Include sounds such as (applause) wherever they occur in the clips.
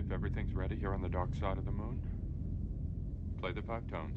If everything's ready here on the dark side of the moon, play the five tones.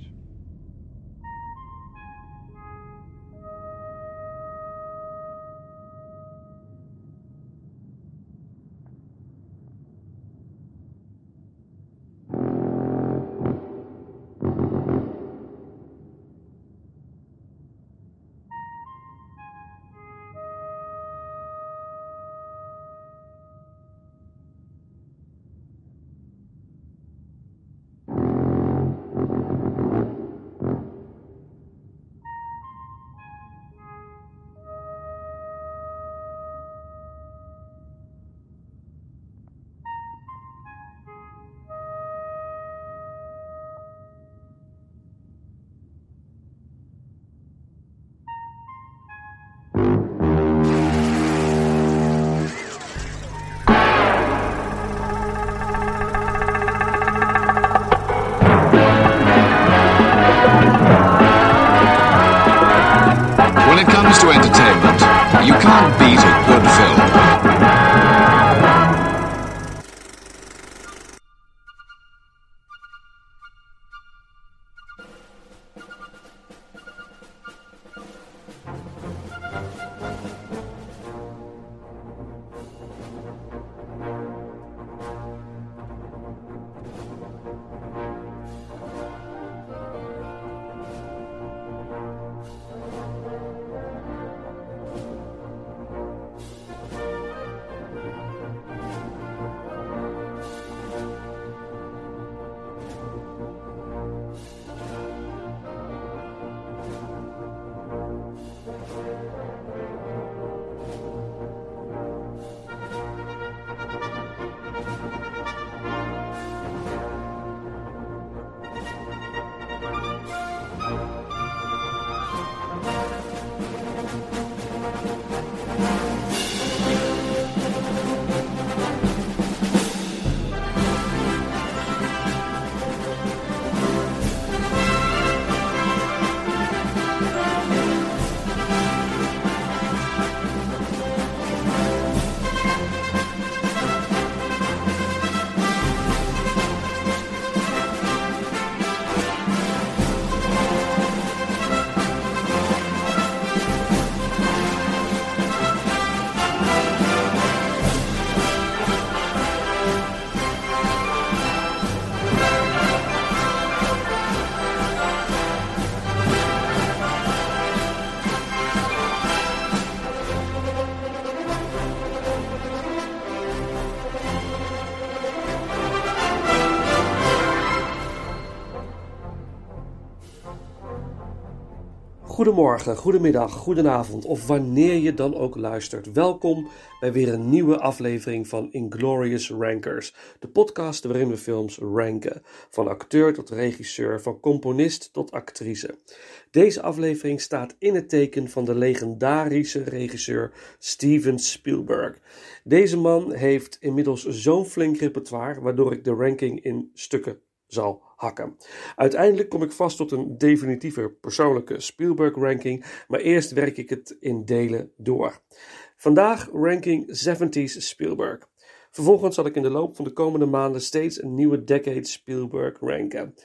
Goedemorgen, goedemiddag, goedenavond of wanneer je dan ook luistert. Welkom bij weer een nieuwe aflevering van Inglorious Rankers, de podcast waarin we films ranken. Van acteur tot regisseur, van componist tot actrice. Deze aflevering staat in het teken van de legendarische regisseur Steven Spielberg. Deze man heeft inmiddels zo'n flink repertoire, waardoor ik de ranking in stukken zal Uiteindelijk kom ik vast tot een definitieve persoonlijke Spielberg-ranking, maar eerst werk ik het in delen door. Vandaag ranking 70s Spielberg. Vervolgens zal ik in de loop van de komende maanden steeds een nieuwe decade Spielberg ranken.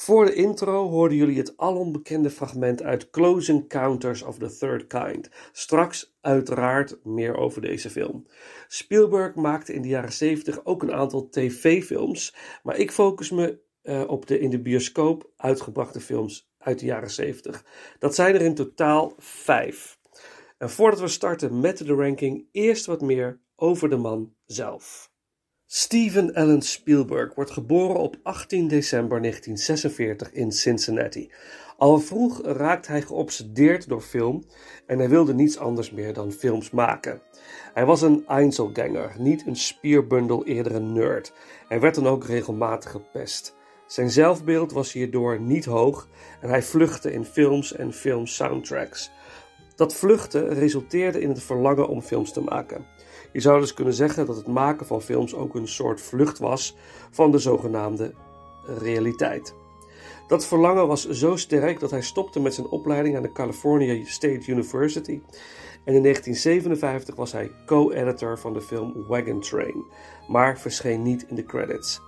Voor de intro hoorden jullie het alombekende fragment uit Close Encounters of the Third Kind. Straks uiteraard meer over deze film. Spielberg maakte in de jaren 70 ook een aantal tv-films, maar ik focus me uh, op de in de bioscoop uitgebrachte films uit de jaren 70. Dat zijn er in totaal vijf. En voordat we starten met de ranking, eerst wat meer over de man zelf. Steven Allen Spielberg wordt geboren op 18 december 1946 in Cincinnati. Al vroeg raakt hij geobsedeerd door film en hij wilde niets anders meer dan films maken. Hij was een Einzelganger, niet een spierbundel, eerder een nerd. Hij werd dan ook regelmatig gepest. Zijn zelfbeeld was hierdoor niet hoog en hij vluchtte in films en filmsoundtracks. Dat vluchten resulteerde in het verlangen om films te maken. Je zou dus kunnen zeggen dat het maken van films ook een soort vlucht was van de zogenaamde realiteit. Dat verlangen was zo sterk dat hij stopte met zijn opleiding aan de California State University en in 1957 was hij co-editor van de film Wagon Train, maar verscheen niet in de credits.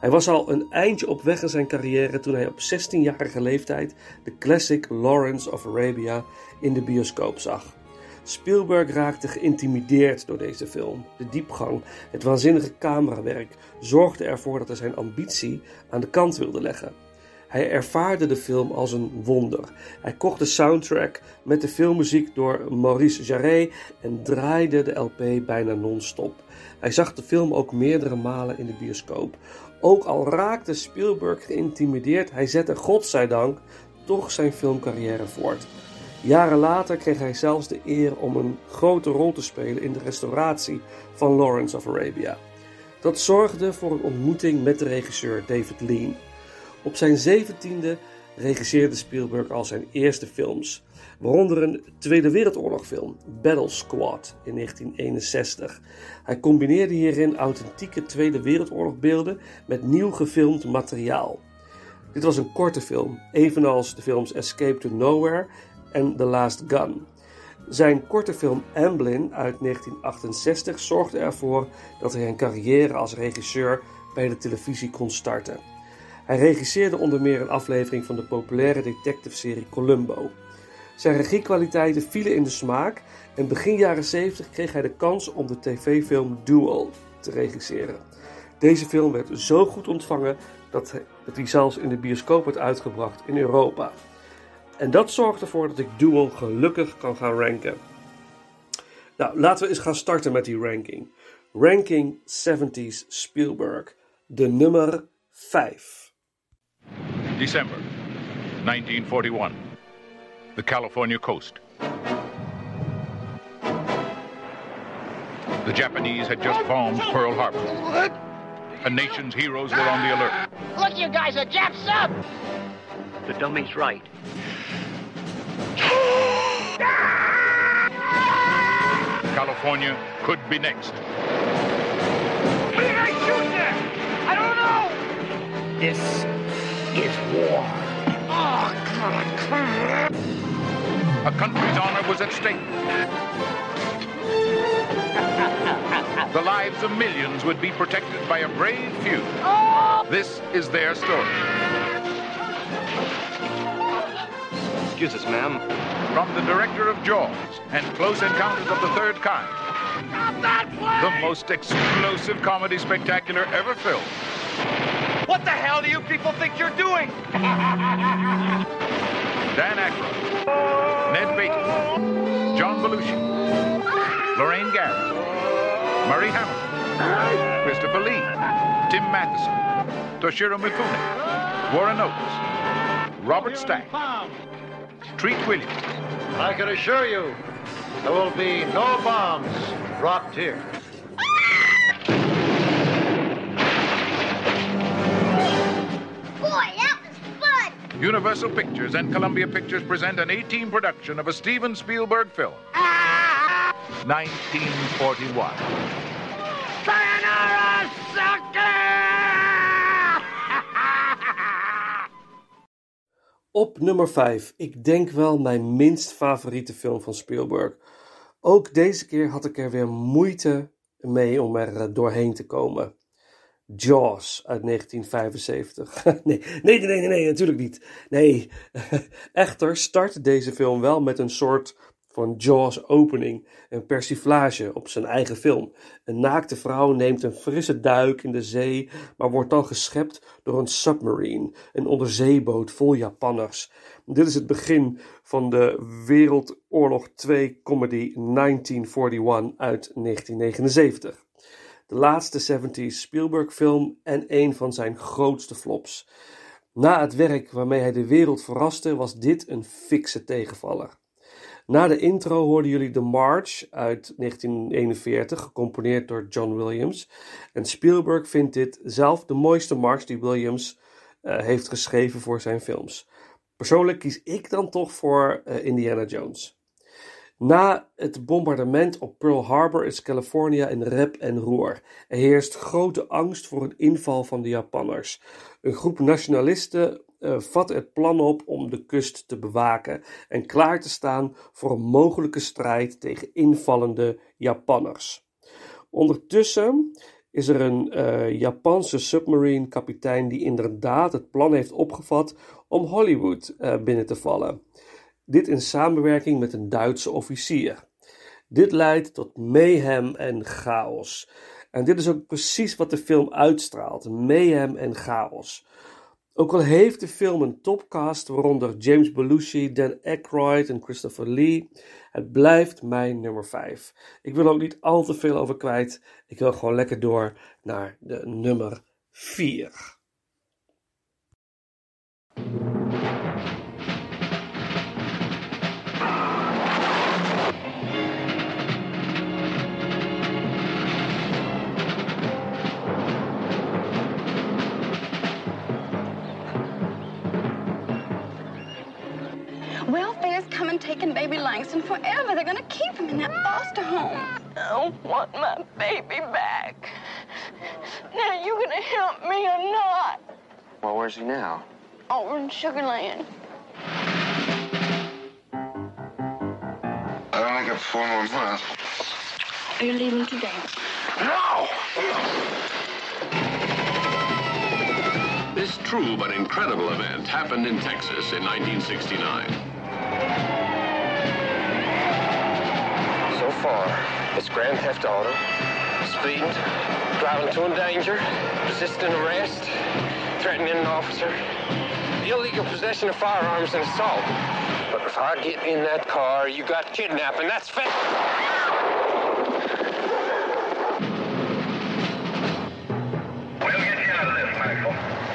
Hij was al een eindje op weg in zijn carrière toen hij op 16-jarige leeftijd de classic Lawrence of Arabia in de bioscoop zag. Spielberg raakte geïntimideerd door deze film. De diepgang, het waanzinnige camerawerk zorgde ervoor dat hij zijn ambitie aan de kant wilde leggen. Hij ervaarde de film als een wonder. Hij kocht de soundtrack met de filmmuziek door Maurice Jarre en draaide de LP bijna non-stop. Hij zag de film ook meerdere malen in de bioscoop. Ook al raakte Spielberg geïntimideerd, hij zette godzijdank toch zijn filmcarrière voort. Jaren later kreeg hij zelfs de eer om een grote rol te spelen in de restauratie van Lawrence of Arabia. Dat zorgde voor een ontmoeting met de regisseur David Lean. Op zijn zeventiende regisseerde Spielberg al zijn eerste films, waaronder een Tweede Wereldoorlogfilm, Battle Squad in 1961. Hij combineerde hierin authentieke Tweede Wereldoorlogbeelden met nieuw gefilmd materiaal. Dit was een korte film, evenals de films Escape to Nowhere en The Last Gun. Zijn korte film Amblin uit 1968 zorgde ervoor dat hij een carrière als regisseur bij de televisie kon starten. Hij regisseerde onder meer een aflevering van de populaire detective-serie Columbo. Zijn regiekwaliteiten vielen in de smaak en begin jaren 70 kreeg hij de kans om de tv-film Duel te regisseren. Deze film werd zo goed ontvangen dat hij, zelfs in de bioscoop werd uitgebracht in Europa. En dat zorgt ervoor dat ik Duel gelukkig kan gaan ranken. Nou, laten we eens gaan starten met die ranking. Ranking 70s Spielberg, de nummer 5. December 1941. The California coast. The Japanese had just bombed Pearl Harbor. A nation's heroes were on the alert. Look, you guys, a Jap sub! The dummy's right. California could be next. Who did I shoot there? I don't know! This is war. Oh, God, come on. A country's honor was at stake. The lives of millions would be protected by a brave few. This is their story. Excuse us, ma'am. From the director of Jaws and Close Encounters of the Third Kind, Stop that the most explosive comedy spectacular ever filmed. What the hell do you people think you're doing? (laughs) Dan Aykroyd, Ned Beatty, John Belushi, Lorraine Garrett, Murray Hamilton, Christopher Lee, Tim Matheson, Toshiro Mifune, Warren Oates, Robert Stack, Treat Williams, I can assure you, there will be no bombs dropped here. Universal Pictures and Columbia Pictures present an 18 production of a Steven Spielberg film. 1941. Sayonara, sucker! (laughs) Op nummer 5. Ik denk wel mijn minst favoriete film van Spielberg. Ook deze keer had ik er weer moeite mee om er eh, doorheen te komen. Jaws uit 1975. (laughs) nee, nee, nee, nee, natuurlijk niet. Nee, (laughs) echter start deze film wel met een soort van Jaws opening, een persiflage op zijn eigen film. Een naakte vrouw neemt een frisse duik in de zee, maar wordt dan geschept door een submarine, een onderzeeboot vol Japanners. Dit is het begin van de Wereldoorlog 2 comedy 1941 uit 1979. De laatste 70s Spielberg film en een van zijn grootste flops. Na het werk waarmee hij de wereld verraste, was dit een fikse tegenvaller. Na de intro hoorden jullie The March uit 1941, gecomponeerd door John Williams. En Spielberg vindt dit zelf de mooiste march die Williams eh, heeft geschreven voor zijn films. Persoonlijk kies ik dan toch voor eh, Indiana Jones. Na het bombardement op Pearl Harbor is California in rep en roer. Er heerst grote angst voor een inval van de Japanners. Een groep nationalisten uh, vatten het plan op om de kust te bewaken en klaar te staan voor een mogelijke strijd tegen invallende Japanners. Ondertussen is er een uh, Japanse submarine kapitein die inderdaad het plan heeft opgevat om Hollywood uh, binnen te vallen. Dit in samenwerking met een Duitse officier. Dit leidt tot mayhem en chaos. En dit is ook precies wat de film uitstraalt: mayhem en chaos. Ook al heeft de film een topcast, waaronder James Belushi, Dan Aykroyd en Christopher Lee, het blijft mijn nummer 5. Ik wil ook niet al te veel over kwijt. Ik wil gewoon lekker door naar de nummer 4. Coming baby Langston forever. They're gonna keep him in that foster home. I don't want my baby back. Now, you gonna help me or not? Well, where's he now? Over in Sugarland. I only got four more months. Are you leaving today? No! This true but incredible event happened in Texas in 1969. Far, it's grand theft auto, speeding, driving to endanger, resisting arrest, threatening an officer, illegal possession of firearms, and assault. But if I get in that car, you got kidnapping. That's fit.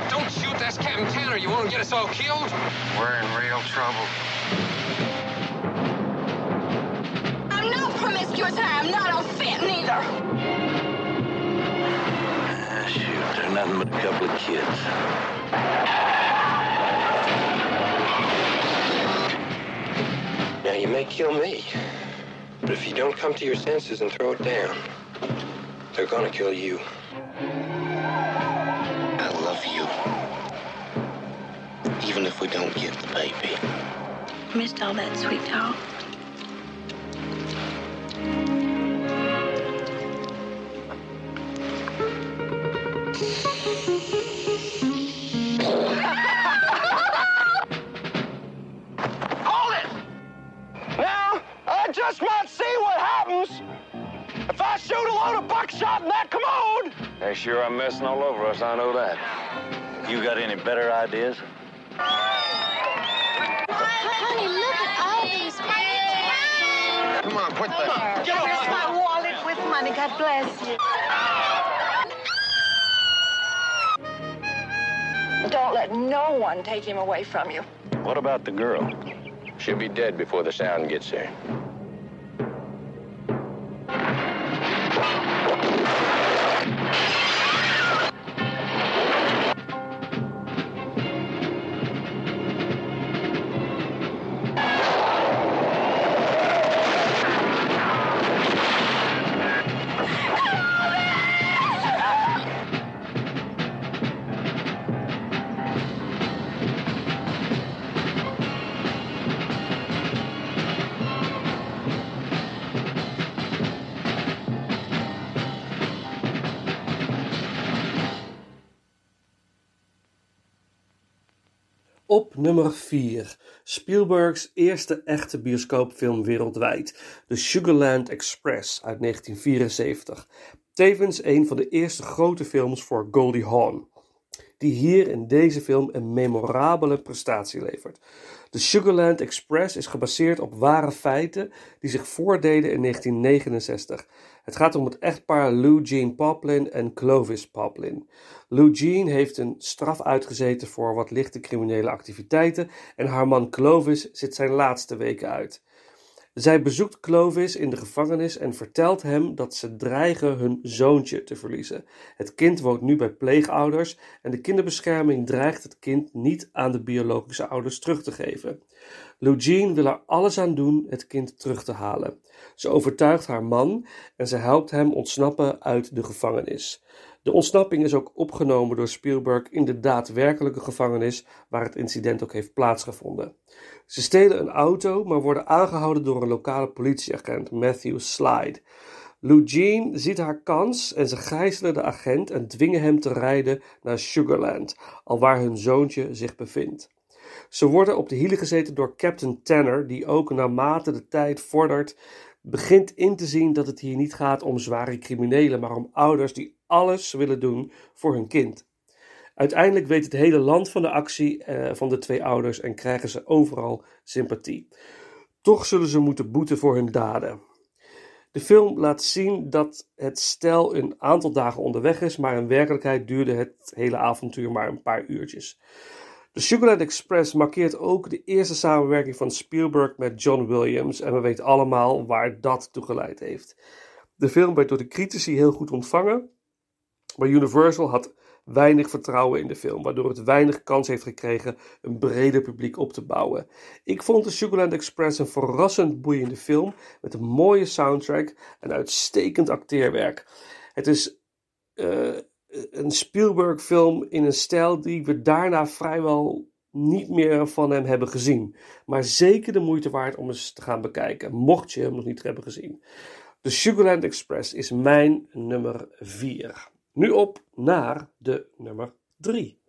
Don't shoot, that's Captain Tanner. You want to get us all killed? We're in real trouble. Not promiscuous and I'm not unfit neither. Ah, shoot, they're nothing but a couple of kids. Now, you may kill me, but if you don't come to your senses and throw it down, they're gonna kill you. I love you. Even if we don't get the baby. Missed all that sweet talk. They sure are messing all over us, I know that. You got any better ideas? Honey, look at all these Come on, quit that. Get off Here's my my wallet with money. God bless you. Don't let no one take him away from you. What about the girl? She'll be dead before the sound gets there. Nummer 4. Spielbergs eerste echte bioscoopfilm wereldwijd. The Sugarland Express uit 1974. Tevens een van de eerste grote films voor Goldie Hawn. Die hier in deze film een memorabele prestatie levert. The Sugarland Express is gebaseerd op ware feiten die zich voordeden in 1969. Het gaat om het echtpaar Lou Jean Poplin en Clovis Poplin. Lou Jean heeft een straf uitgezeten voor wat lichte criminele activiteiten en haar man Clovis zit zijn laatste weken uit. Zij bezoekt Clovis in de gevangenis en vertelt hem dat ze dreigen hun zoontje te verliezen. Het kind woont nu bij pleegouders en de kinderbescherming dreigt het kind niet aan de biologische ouders terug te geven. Jean wil er alles aan doen het kind terug te halen. Ze overtuigt haar man en ze helpt hem ontsnappen uit de gevangenis. De ontsnapping is ook opgenomen door Spielberg in de daadwerkelijke gevangenis waar het incident ook heeft plaatsgevonden. Ze stelen een auto, maar worden aangehouden door een lokale politieagent, Matthew Slide. Lou Jean ziet haar kans en ze gijzelen de agent en dwingen hem te rijden naar Sugarland, alwaar hun zoontje zich bevindt. Ze worden op de hielen gezeten door Captain Tanner, die ook naarmate de tijd vordert begint in te zien dat het hier niet gaat om zware criminelen, maar om ouders die alles willen doen voor hun kind. Uiteindelijk weet het hele land van de actie eh, van de twee ouders en krijgen ze overal sympathie. Toch zullen ze moeten boeten voor hun daden. De film laat zien dat het stel een aantal dagen onderweg is, maar in werkelijkheid duurde het hele avontuur maar een paar uurtjes. De Sugarland Express markeert ook de eerste samenwerking van Spielberg met John Williams en we weten allemaal waar dat toe geleid heeft. De film werd door de critici heel goed ontvangen, maar Universal had weinig vertrouwen in de film, waardoor het weinig kans heeft gekregen een breder publiek op te bouwen. Ik vond The Sugarland Express een verrassend boeiende film met een mooie soundtrack en uitstekend acteerwerk. Het is uh, een Spielberg-film in een stijl die we daarna vrijwel niet meer van hem hebben gezien. Maar zeker de moeite waard om eens te gaan bekijken, mocht je hem nog niet hebben gezien. The Sugarland Express is mijn nummer 4. Nu op naar de nummer 3.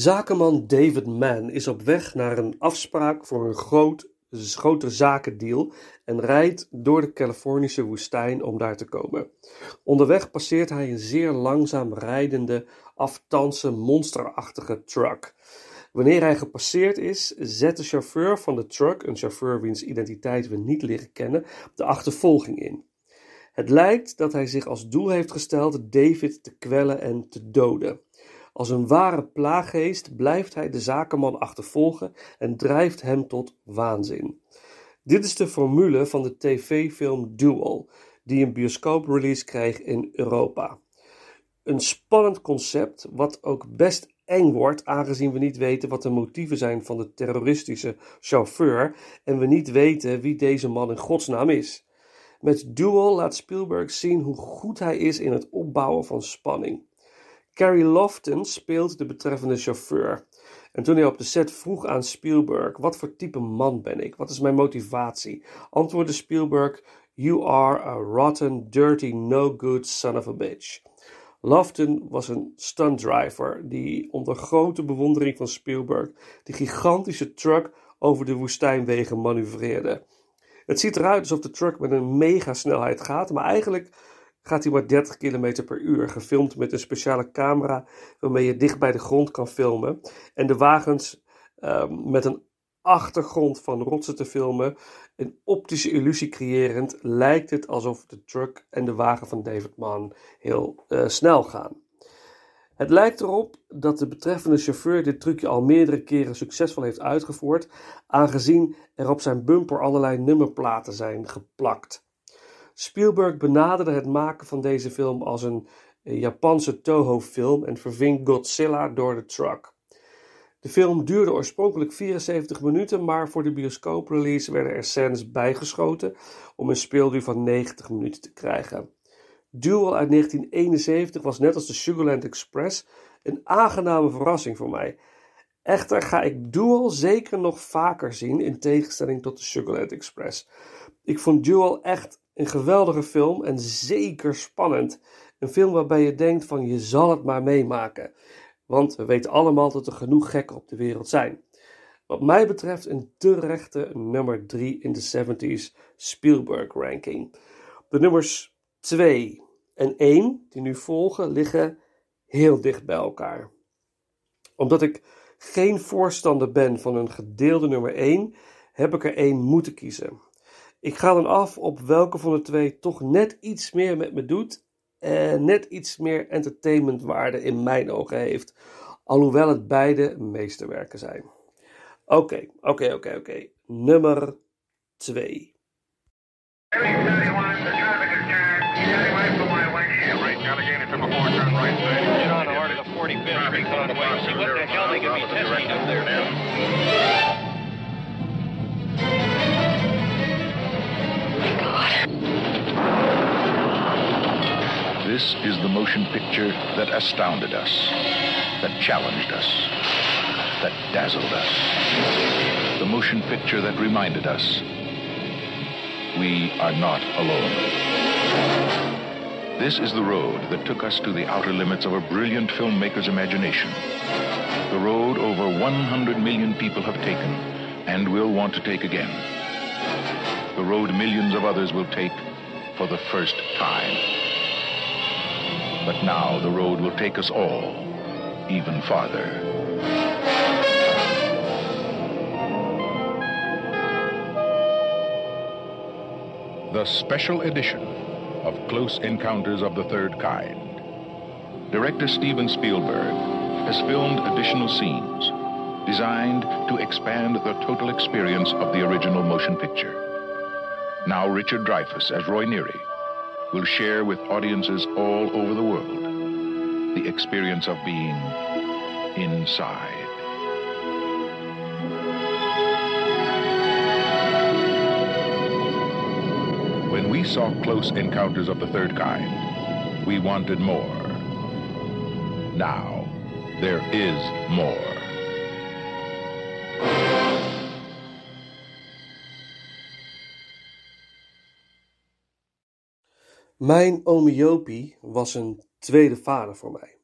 Zakenman David Mann is op weg naar een afspraak voor een groot, grote zakendeal en rijdt door de Californische woestijn om daar te komen. Onderweg passeert hij een zeer langzaam rijdende, aftanse, monsterachtige truck. Wanneer hij gepasseerd is, zet de chauffeur van de truck, een chauffeur wiens identiteit we niet leren kennen, de achtervolging in. Het lijkt dat hij zich als doel heeft gesteld David te kwellen en te doden. Als een ware plaaggeest blijft hij de zakenman achtervolgen en drijft hem tot waanzin. Dit is de formule van de tv-film Duel, die een bioscooprelease kreeg in Europa. Een spannend concept, wat ook best eng wordt, aangezien we niet weten wat de motieven zijn van de terroristische chauffeur en we niet weten wie deze man in godsnaam is. Met Duel laat Spielberg zien hoe goed hij is in het opbouwen van spanning. Carrie Lofton speelt de betreffende chauffeur. En toen hij op de set vroeg aan Spielberg: Wat voor type man ben ik? Wat is mijn motivatie? antwoordde Spielberg: You are a rotten, dirty, no good son of a bitch. Lofton was een stuntdriver die onder grote bewondering van Spielberg de gigantische truck over de woestijnwegen manoeuvreerde. Het ziet eruit alsof de truck met een megasnelheid gaat, maar eigenlijk gaat hij maar 30 km per uur, gefilmd met een speciale camera waarmee je dicht bij de grond kan filmen. En de wagens ehm, met een achtergrond van rotsen te filmen, een optische illusie creërend, lijkt het alsof de truck en de wagen van David Mann heel uh, snel gaan. Het lijkt erop dat de betreffende chauffeur dit trucje al meerdere keren succesvol heeft uitgevoerd, aangezien er op zijn bumper allerlei nummerplaten zijn geplakt. Spielberg benaderde het maken van deze film als een Japanse Toho-film en verving Godzilla door de truck. De film duurde oorspronkelijk 74 minuten, maar voor de bioscooprelease werden er scènes bijgeschoten om een speelduur van 90 minuten te krijgen. Duel uit 1971 was net als de Sugarland Express een aangename verrassing voor mij. Echter ga ik Duel zeker nog vaker zien in tegenstelling tot de Sugarland Express. Ik vond Duel echt een geweldige film en zeker spannend. Een film waarbij je denkt van je zal het maar meemaken. Want we weten allemaal dat er genoeg gekken op de wereld zijn. Wat mij betreft een terechte nummer 3 in de 70s Spielberg ranking. De nummers 2 en 1 die nu volgen liggen heel dicht bij elkaar. Omdat ik geen voorstander ben van een gedeelde nummer 1, heb ik er één moeten kiezen. Ik ga dan af op welke van de twee toch net iets meer met me doet en net iets meer entertainmentwaarde in mijn ogen heeft, alhoewel het beide meesterwerken zijn. Oké, oké, oké, oké. Nummer 2. Get on the heart of the 45th Street Conway. See what the hell they could be testing up there. This is the motion picture that astounded us, that challenged us, that dazzled us. The motion picture that reminded us we are not alone. This is the road that took us to the outer limits of a brilliant filmmaker's imagination. The road over 100 million people have taken and will want to take again. The road millions of others will take for the first time. But now the road will take us all even farther. The special edition of Close Encounters of the Third Kind. Director Steven Spielberg has filmed additional scenes designed to expand the total experience of the original motion picture. Now Richard Dreyfuss as Roy Neary will share with audiences all over the world the experience of being inside. When we saw Close Encounters of the Third Kind, we wanted more. Now, there is more. Mijn oom Jopie was een tweede vader voor mij.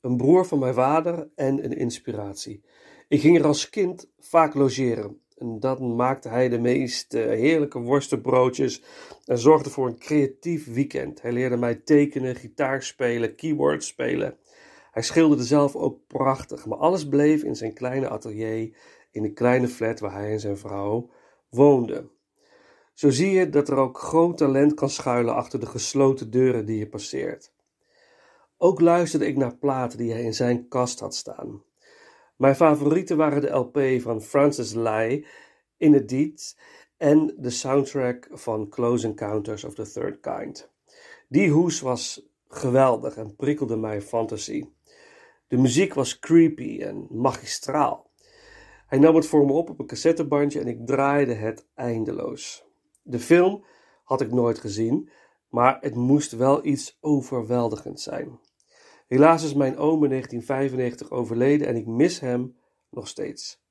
Een broer van mijn vader en een inspiratie. Ik ging er als kind vaak logeren. En dan maakte hij de meest eh, heerlijke worstenbroodjes en zorgde voor een creatief weekend. Hij leerde mij tekenen, gitaar spelen, keyboard spelen. Hij schilderde zelf ook prachtig, maar alles bleef in zijn kleine atelier in de kleine flat waar hij en zijn vrouw woonden. Zo zie je dat er ook groot talent kan schuilen achter de gesloten deuren die je passeert. Ook luisterde ik naar platen die hij in zijn kast had staan. Mijn favorieten waren de LP van Francis Lai, In the Deed en de soundtrack van Close Encounters of the Third Kind. Die hoes was geweldig en prikkelde mijn fantasie. De muziek was creepy en magistraal. Hij nam het voor me op op een cassettebandje en ik draaide het eindeloos. De film had ik nooit gezien, maar het moest wel iets overweldigends zijn. Helaas is mijn oom in 1995 overleden en ik mis hem nog steeds.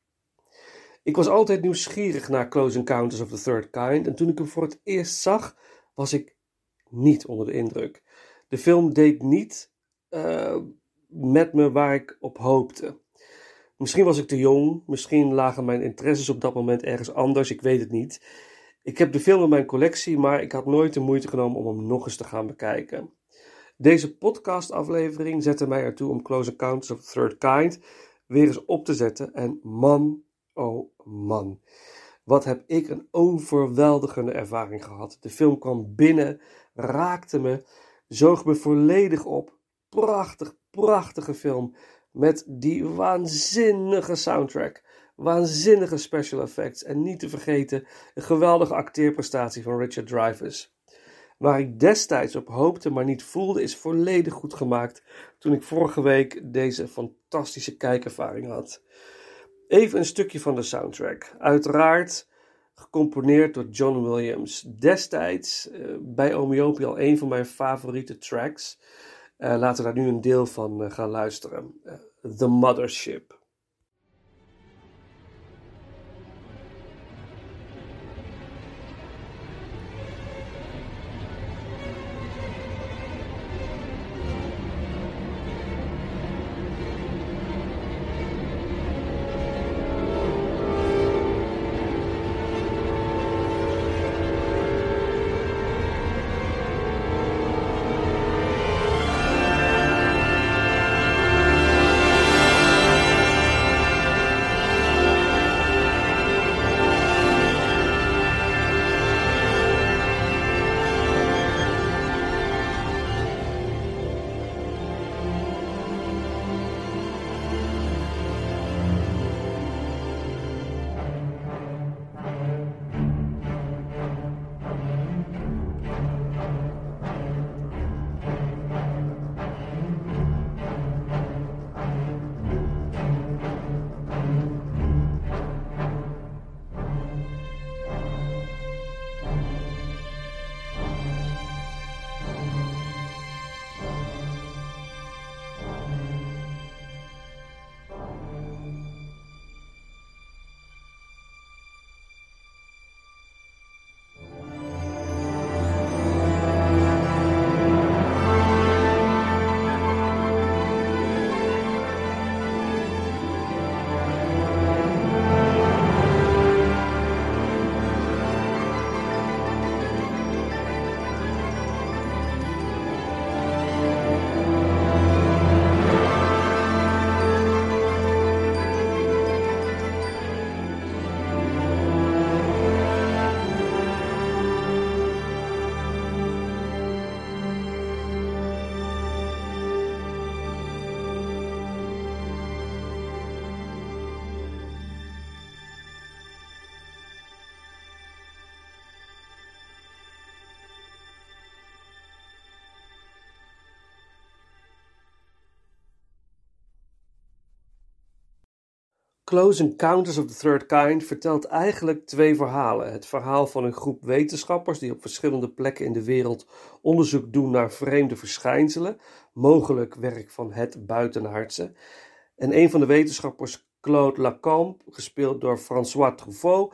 Ik was altijd nieuwsgierig naar Close Encounters of the Third Kind en toen ik hem voor het eerst zag, was ik niet onder de indruk. De film deed niet uh, met me waar ik op hoopte. Misschien was ik te jong, misschien lagen mijn interesses op dat moment ergens anders, ik weet het niet. Ik heb de film in mijn collectie, maar ik had nooit de moeite genomen om hem nog eens te gaan bekijken. Deze podcastaflevering zette mij ertoe om Close Encounters of the Third Kind weer eens op te zetten. En man, oh man, wat heb ik een overweldigende ervaring gehad. De film kwam binnen, raakte me, zoog me volledig op. Prachtig, prachtige film met die waanzinnige soundtrack. Waanzinnige special effects en niet te vergeten een geweldige acteerprestatie van Richard Dreyfuss. Waar ik destijds op hoopte, maar niet voelde, is volledig goed gemaakt toen ik vorige week deze fantastische kijkervaring had. Even een stukje van de soundtrack. Uiteraard gecomponeerd door John Williams. Destijds uh, bij Omiopi al een van mijn favoriete tracks. Uh, laten we daar nu een deel van uh, gaan luisteren. The Mothership. Close Encounters of the Third Kind vertelt eigenlijk twee verhalen. Het verhaal van een groep wetenschappers die op verschillende plekken in de wereld onderzoek doen naar vreemde verschijnselen, mogelijk werk van het buitenaardse. En een van de wetenschappers, Claude Lacampe, gespeeld door François Truffaut,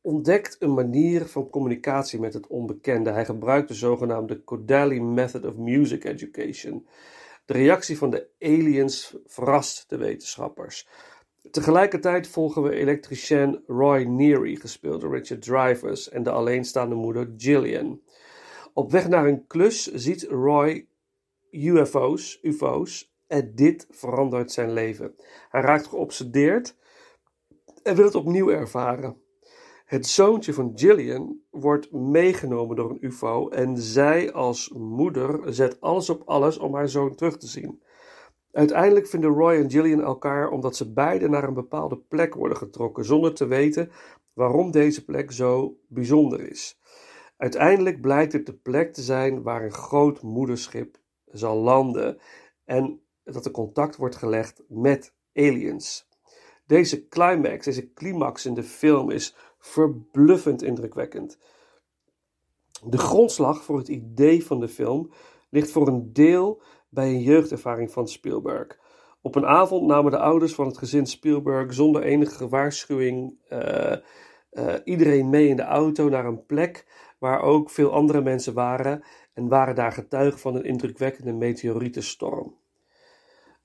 ontdekt een manier van communicatie met het onbekende. Hij gebruikt de zogenaamde Kodaly Method of Music Education. De reactie van de aliens verrast de wetenschappers. Tegelijkertijd volgen we elektricien Roy Neary, gespeeld door Richard Drivers, en de alleenstaande moeder Gillian. Op weg naar een klus ziet Roy UFO's, UFO's en dit verandert zijn leven. Hij raakt geobsedeerd en wil het opnieuw ervaren. Het zoontje van Gillian wordt meegenomen door een UFO en zij als moeder zet alles op alles om haar zoon terug te zien. Uiteindelijk vinden Roy en Gillian elkaar omdat ze beide naar een bepaalde plek worden getrokken, zonder te weten waarom deze plek zo bijzonder is. Uiteindelijk blijkt het de plek te zijn waar een groot moederschip zal landen en dat er contact wordt gelegd met aliens. Deze climax, deze climax in de film is verbluffend indrukwekkend. De grondslag voor het idee van de film ligt voor een deel bij een jeugdervaring van Spielberg. Op een avond namen de ouders van het gezin Spielberg zonder enige waarschuwing uh, uh, iedereen mee in de auto naar een plek waar ook veel andere mensen waren en waren daar getuigen van een indrukwekkende meteorietenstorm.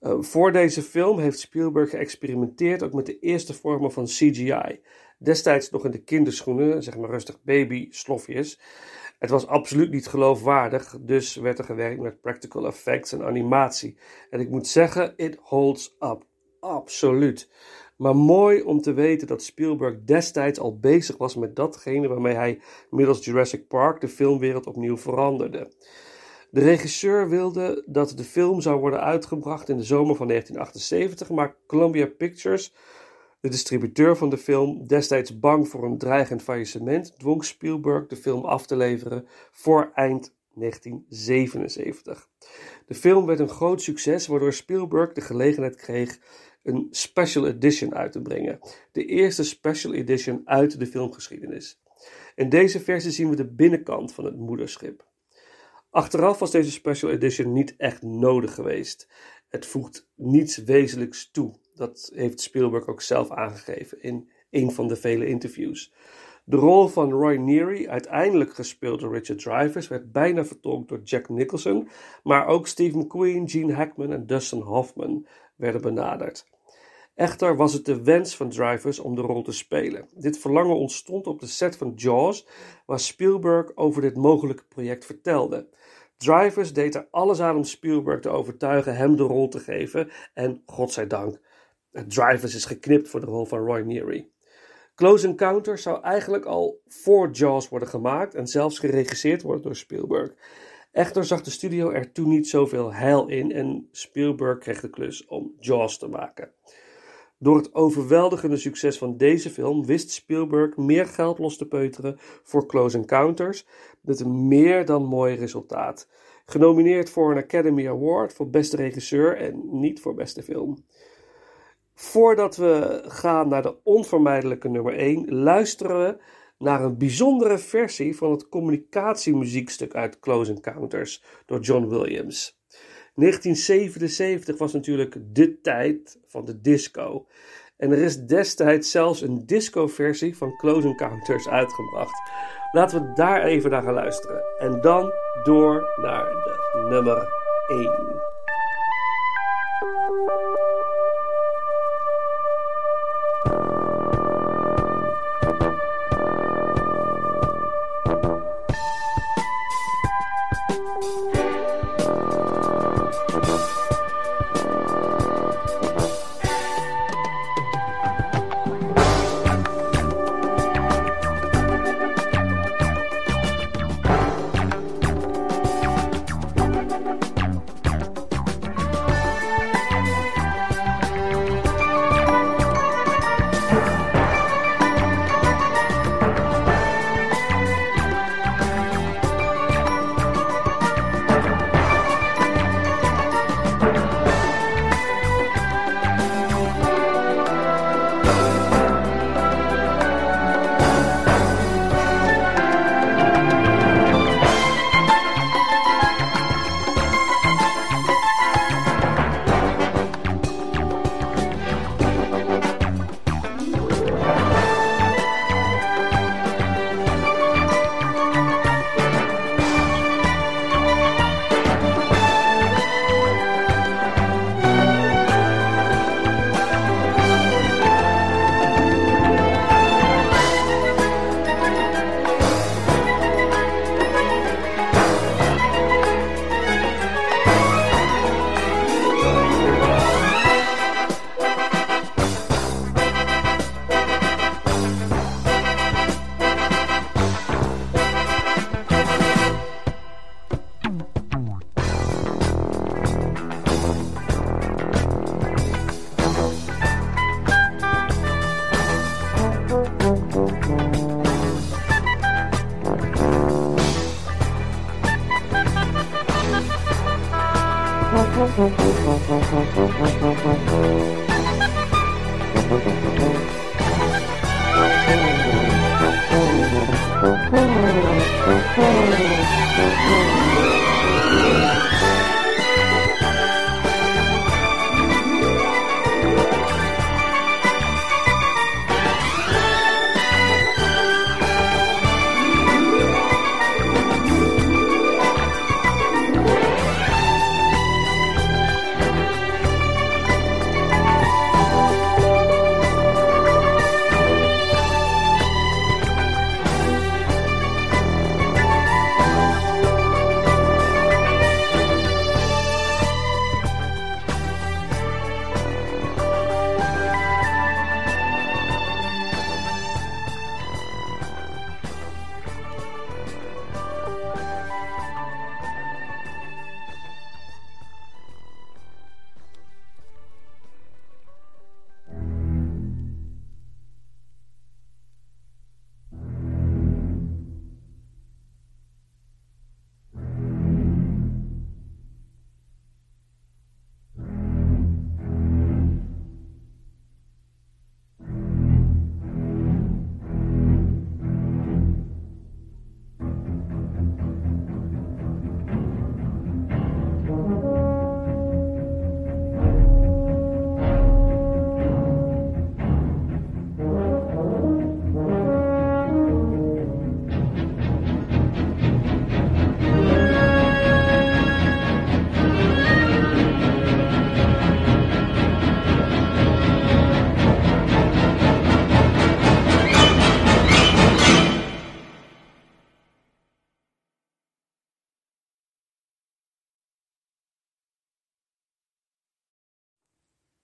Uh, voor deze film heeft Spielberg geëxperimenteerd ook met de eerste vormen van CGI. Destijds nog in de kinderschoenen, zeg maar rustig baby slofjes. Het was absoluut niet geloofwaardig, dus werd er gewerkt met practical effects en animatie. En ik moet zeggen, it holds up. Absoluut. Maar mooi om te weten dat Spielberg destijds al bezig was met datgene waarmee hij middels Jurassic Park de filmwereld opnieuw veranderde. De regisseur wilde dat de film zou worden uitgebracht in de zomer van 1978, maar Columbia Pictures, de distributeur van de film, destijds bang voor een dreigend faillissement, dwong Spielberg de film af te leveren voor eind 1977. De film werd een groot succes, waardoor Spielberg de gelegenheid kreeg een special edition uit te brengen. De eerste special edition uit de filmgeschiedenis. In deze versie zien we de binnenkant van het moederschip. Achteraf was deze special edition niet echt nodig geweest. Het voegt niets wezenlijks toe. Dat heeft Spielberg ook zelf aangegeven in een van de vele interviews. De rol van Roy Neary, uiteindelijk gespeeld door Richard Drivers, werd bijna vertolkt door Jack Nicholson, maar ook Steve McQueen, Gene Hackman en Dustin Hoffman werden benaderd. Echter was het de wens van Drivers om de rol te spelen. Dit verlangen ontstond op de set van Jaws, waar Spielberg over dit mogelijke project vertelde. Drivers deed er alles aan om Spielberg te overtuigen hem de rol te geven en, godzijdank, Drivers is geknipt voor de rol van Roy Neary. Close Encounter zou eigenlijk al voor Jaws worden gemaakt en zelfs geregisseerd worden door Spielberg. Echter zag de studio er toen niet zoveel heil in en Spielberg kreeg de klus om Jaws te maken. Door het overweldigende succes van deze film wist Spielberg meer geld los te peuteren voor Close Encounters met een meer dan mooi resultaat. Genomineerd voor een Academy Award voor beste regisseur en niet voor beste film. Voordat we gaan naar de onvermijdelijke nummer 1, luisteren we naar een bijzondere versie van het communicatiemuziekstuk uit Close Encounters door John Williams. 1977 was natuurlijk de tijd van de disco. En er is destijds zelfs een disco-versie van Close Encounters uitgebracht. Laten we daar even naar gaan luisteren. En dan door naar de nummer 1.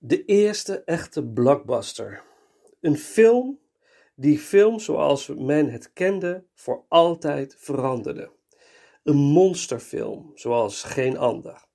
De eerste echte blockbuster. Een film die film zoals men het kende voor altijd veranderde. Een monsterfilm zoals geen ander.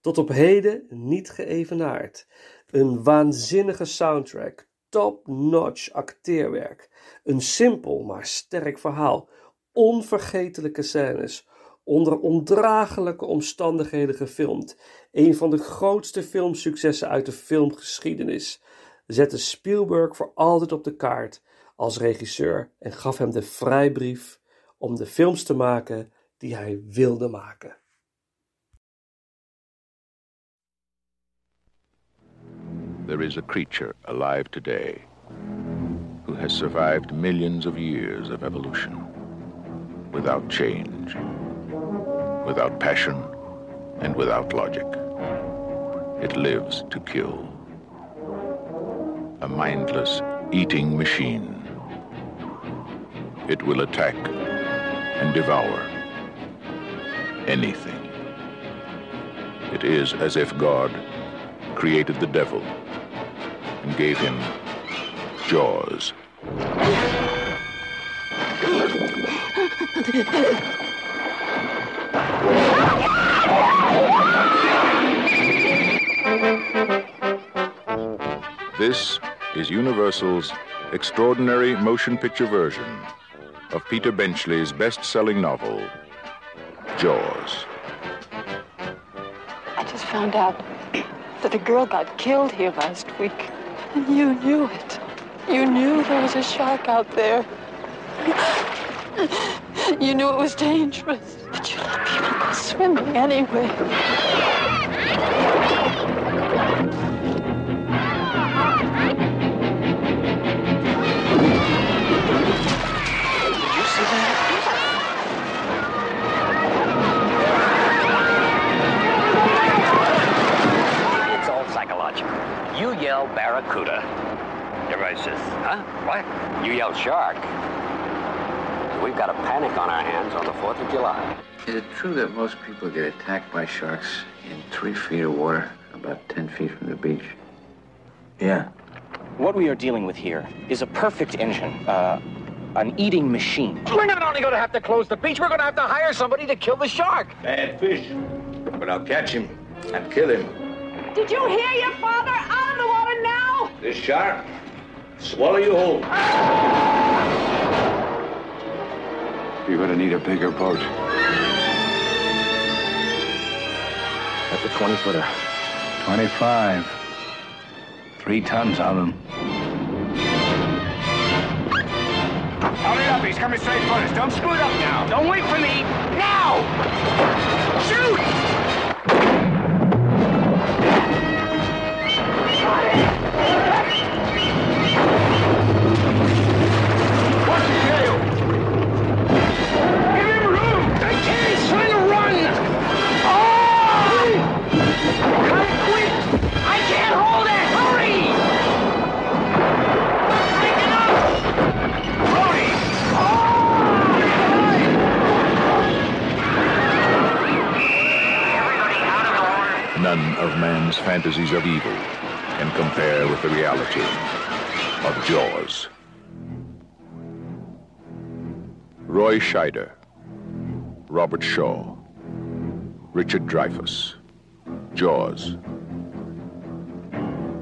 Tot op heden niet geëvenaard. Een waanzinnige soundtrack, top-notch acteerwerk, een simpel maar sterk verhaal, onvergetelijke scènes, onder ondraaglijke omstandigheden gefilmd. Een van de grootste filmsuccessen uit de filmgeschiedenis. Zette Spielberg voor altijd op de kaart als regisseur en gaf hem de vrijbrief om de films te maken die hij wilde maken. There is a creature alive today who has survived millions of years of evolution without change, without passion, and without logic. It lives to kill. A mindless eating machine. It will attack and devour anything. It is as if God created the devil and gave him jaws. (laughs) This is Universal's extraordinary motion picture version of Peter Benchley's best selling novel, Jaws. I just found out that a girl got killed here last week. And you knew it. You knew there was a shark out there. You knew it was dangerous. But you let people go swimming anyway. Barracuda. Everybody says, huh? What? You yell shark. We've got a panic on our hands on the 4th of July. Is it true that most people get attacked by sharks in three feet of water, about 10 feet from the beach? Yeah. What we are dealing with here is a perfect engine, uh, an eating machine. We're not only going to have to close the beach, we're going to have to hire somebody to kill the shark. Bad fish. But I'll catch him and kill him. Did you hear your father? This shark, swallow you whole. You're gonna need a bigger boat. That's a 20 footer. 25. Three tons on him. Hurry up, he's coming straight for us. Don't screw it up now. Don't wait for me. Now! Shoot! What's man's fantasies of evil can compare with the reality of Jaws. Roy Scheider, Robert Shaw, Richard Dreyfuss, Jaws.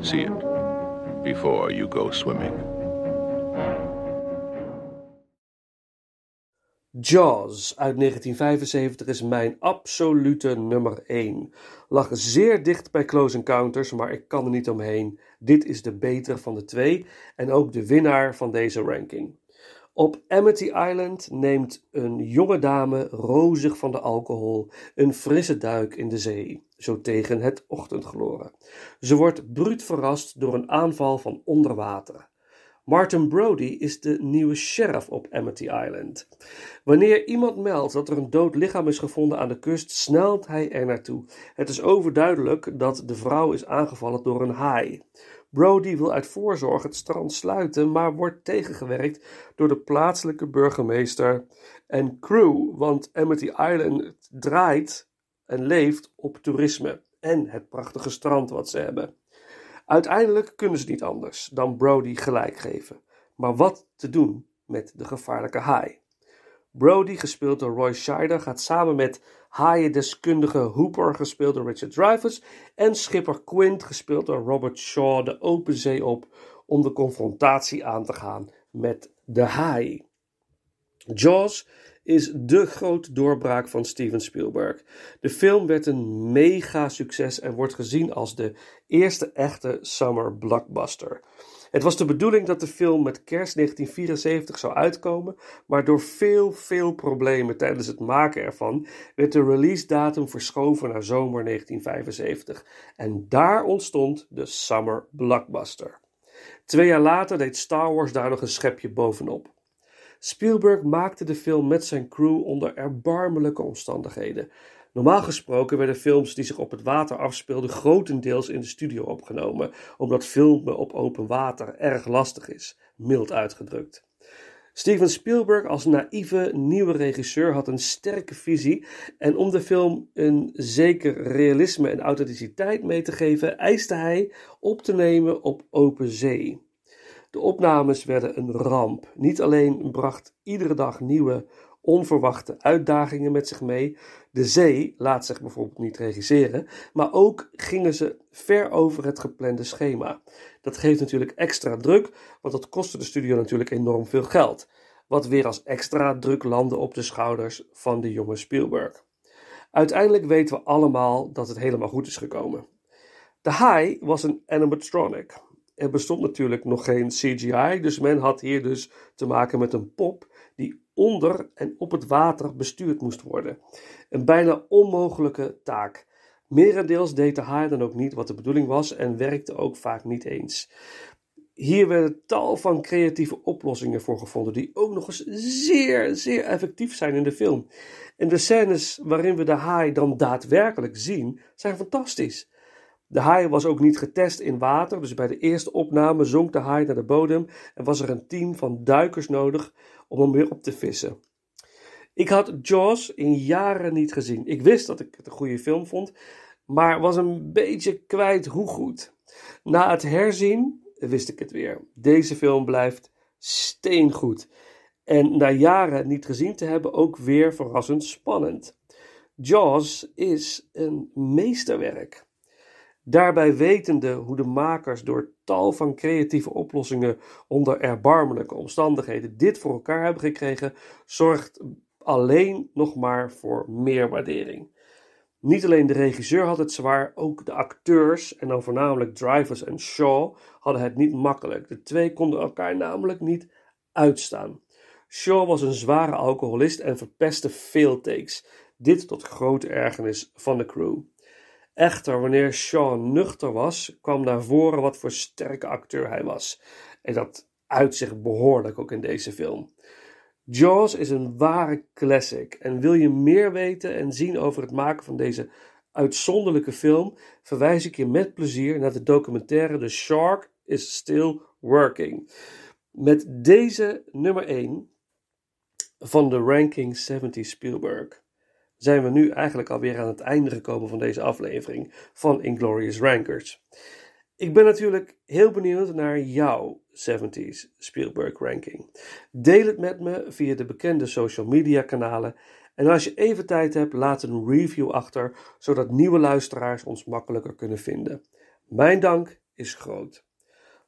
See it before you go swimming. Jaws uit 1975 is mijn absolute nummer 1. Lag zeer dicht bij Close Encounters, maar ik kan er niet omheen. Dit is de betere van de twee en ook de winnaar van deze ranking. Op Amity Island neemt een jonge dame, rozig van de alcohol, een frisse duik in de zee, zo tegen het ochtendgloren. Ze wordt bruut verrast door een aanval van onder water. Martin Brody is de nieuwe sheriff op Amity Island. Wanneer iemand meldt dat er een dood lichaam is gevonden aan de kust, snelt hij er naartoe. Het is overduidelijk dat de vrouw is aangevallen door een haai. Brody wil uit voorzorg het strand sluiten, maar wordt tegengewerkt door de plaatselijke burgemeester en crew, want Amity Island draait en leeft op toerisme en het prachtige strand wat ze hebben. Uiteindelijk kunnen ze niet anders dan Brody gelijk geven. Maar wat te doen met de gevaarlijke haai? Brody, gespeeld door Roy Scheider, gaat samen met haaiendeskundige Hooper, gespeeld door Richard Dreyfuss, en schipper Quint, gespeeld door Robert Shaw, de open zee op om de confrontatie aan te gaan met de haai. Jaws is de grote doorbraak van Steven Spielberg. De film werd een mega succes en wordt gezien als de eerste echte summer blockbuster. Het was de bedoeling dat de film met kerst 1974 zou uitkomen, maar door veel, veel problemen tijdens het maken ervan werd de release datum verschoven naar zomer 1975. En daar ontstond de summer blockbuster. Twee jaar later deed Star Wars daar nog een schepje bovenop. Spielberg maakte de film met zijn crew onder erbarmelijke omstandigheden. Normaal gesproken werden films die zich op het water afspeelden grotendeels in de studio opgenomen, omdat filmen op open water erg lastig is, mild uitgedrukt. Steven Spielberg als naïeve nieuwe regisseur had een sterke visie en om de film een zeker realisme en authenticiteit mee te geven, eiste hij op te nemen op open zee. De opnames werden een ramp. Niet alleen bracht iedere dag nieuwe, onverwachte uitdagingen met zich mee. De zee laat zich bijvoorbeeld niet regisseren, maar ook gingen ze ver over het geplande schema. Dat geeft natuurlijk extra druk, want dat kostte de studio natuurlijk enorm veel geld. Wat weer als extra druk landde op de schouders van de jonge Spielberg. Uiteindelijk weten we allemaal dat het helemaal goed is gekomen. De haai was een animatronic. Er bestond natuurlijk nog geen CGI, dus men had hier dus te maken met een pop die onder en op het water bestuurd moest worden. Een bijna onmogelijke taak. Merendeels deed de haai dan ook niet wat de bedoeling was en werkte ook vaak niet eens. Hier werden tal van creatieve oplossingen voor gevonden, die ook nog eens zeer, zeer effectief zijn in de film. En de scènes waarin we de haai dan daadwerkelijk zien, zijn fantastisch. De haai was ook niet getest in water, dus bij de eerste opname zonk de haai naar de bodem en was er een team van duikers nodig om hem weer op te vissen. Ik had Jaws in jaren niet gezien. Ik wist dat ik het een goede film vond, maar was een beetje kwijt hoe goed. Na het herzien wist ik het weer. Deze film blijft steengoed. En na jaren niet gezien te hebben, ook weer verrassend spannend. Jaws is een meesterwerk. Daarbij wetende hoe de makers door tal van creatieve oplossingen onder erbarmelijke omstandigheden dit voor elkaar hebben gekregen, zorgt alleen nog maar voor meer waardering. Niet alleen de regisseur had het zwaar, ook de acteurs, en dan voornamelijk Drivers en Shaw, hadden het niet makkelijk. De twee konden elkaar namelijk niet uitstaan. Shaw was een zware alcoholist en verpestte veel takes. Dit tot grote ergernis van de crew. Echter, wanneer Shaw nuchter was, kwam naar voren wat voor sterke acteur hij was. En dat uit zich behoorlijk ook in deze film. Jaws is een ware classic. En wil je meer weten en zien over het maken van deze uitzonderlijke film, verwijs ik je met plezier naar de documentaire The Shark is Still Working. Met deze nummer 1 van de ranking 70 Spielberg zijn we nu eigenlijk alweer aan het einde gekomen van deze aflevering van Inglorious Rankers. Ik ben natuurlijk heel benieuwd naar jouw 70s Spielberg ranking. Deel het met me via de bekende social media kanalen. En als je even tijd hebt, laat een review achter, zodat nieuwe luisteraars ons makkelijker kunnen vinden. Mijn dank is groot.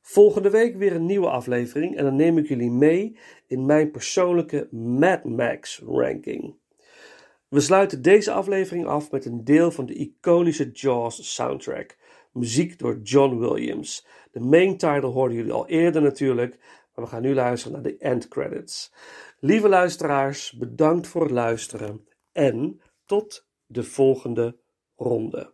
Volgende week weer een nieuwe aflevering en dan neem ik jullie mee in mijn persoonlijke Mad Max ranking. We sluiten deze aflevering af met een deel van de iconische Jaws soundtrack. Muziek door John Williams. De main title hoorden jullie al eerder natuurlijk, maar we gaan nu luisteren naar de end credits. Lieve luisteraars, bedankt voor het luisteren en tot de volgende ronde.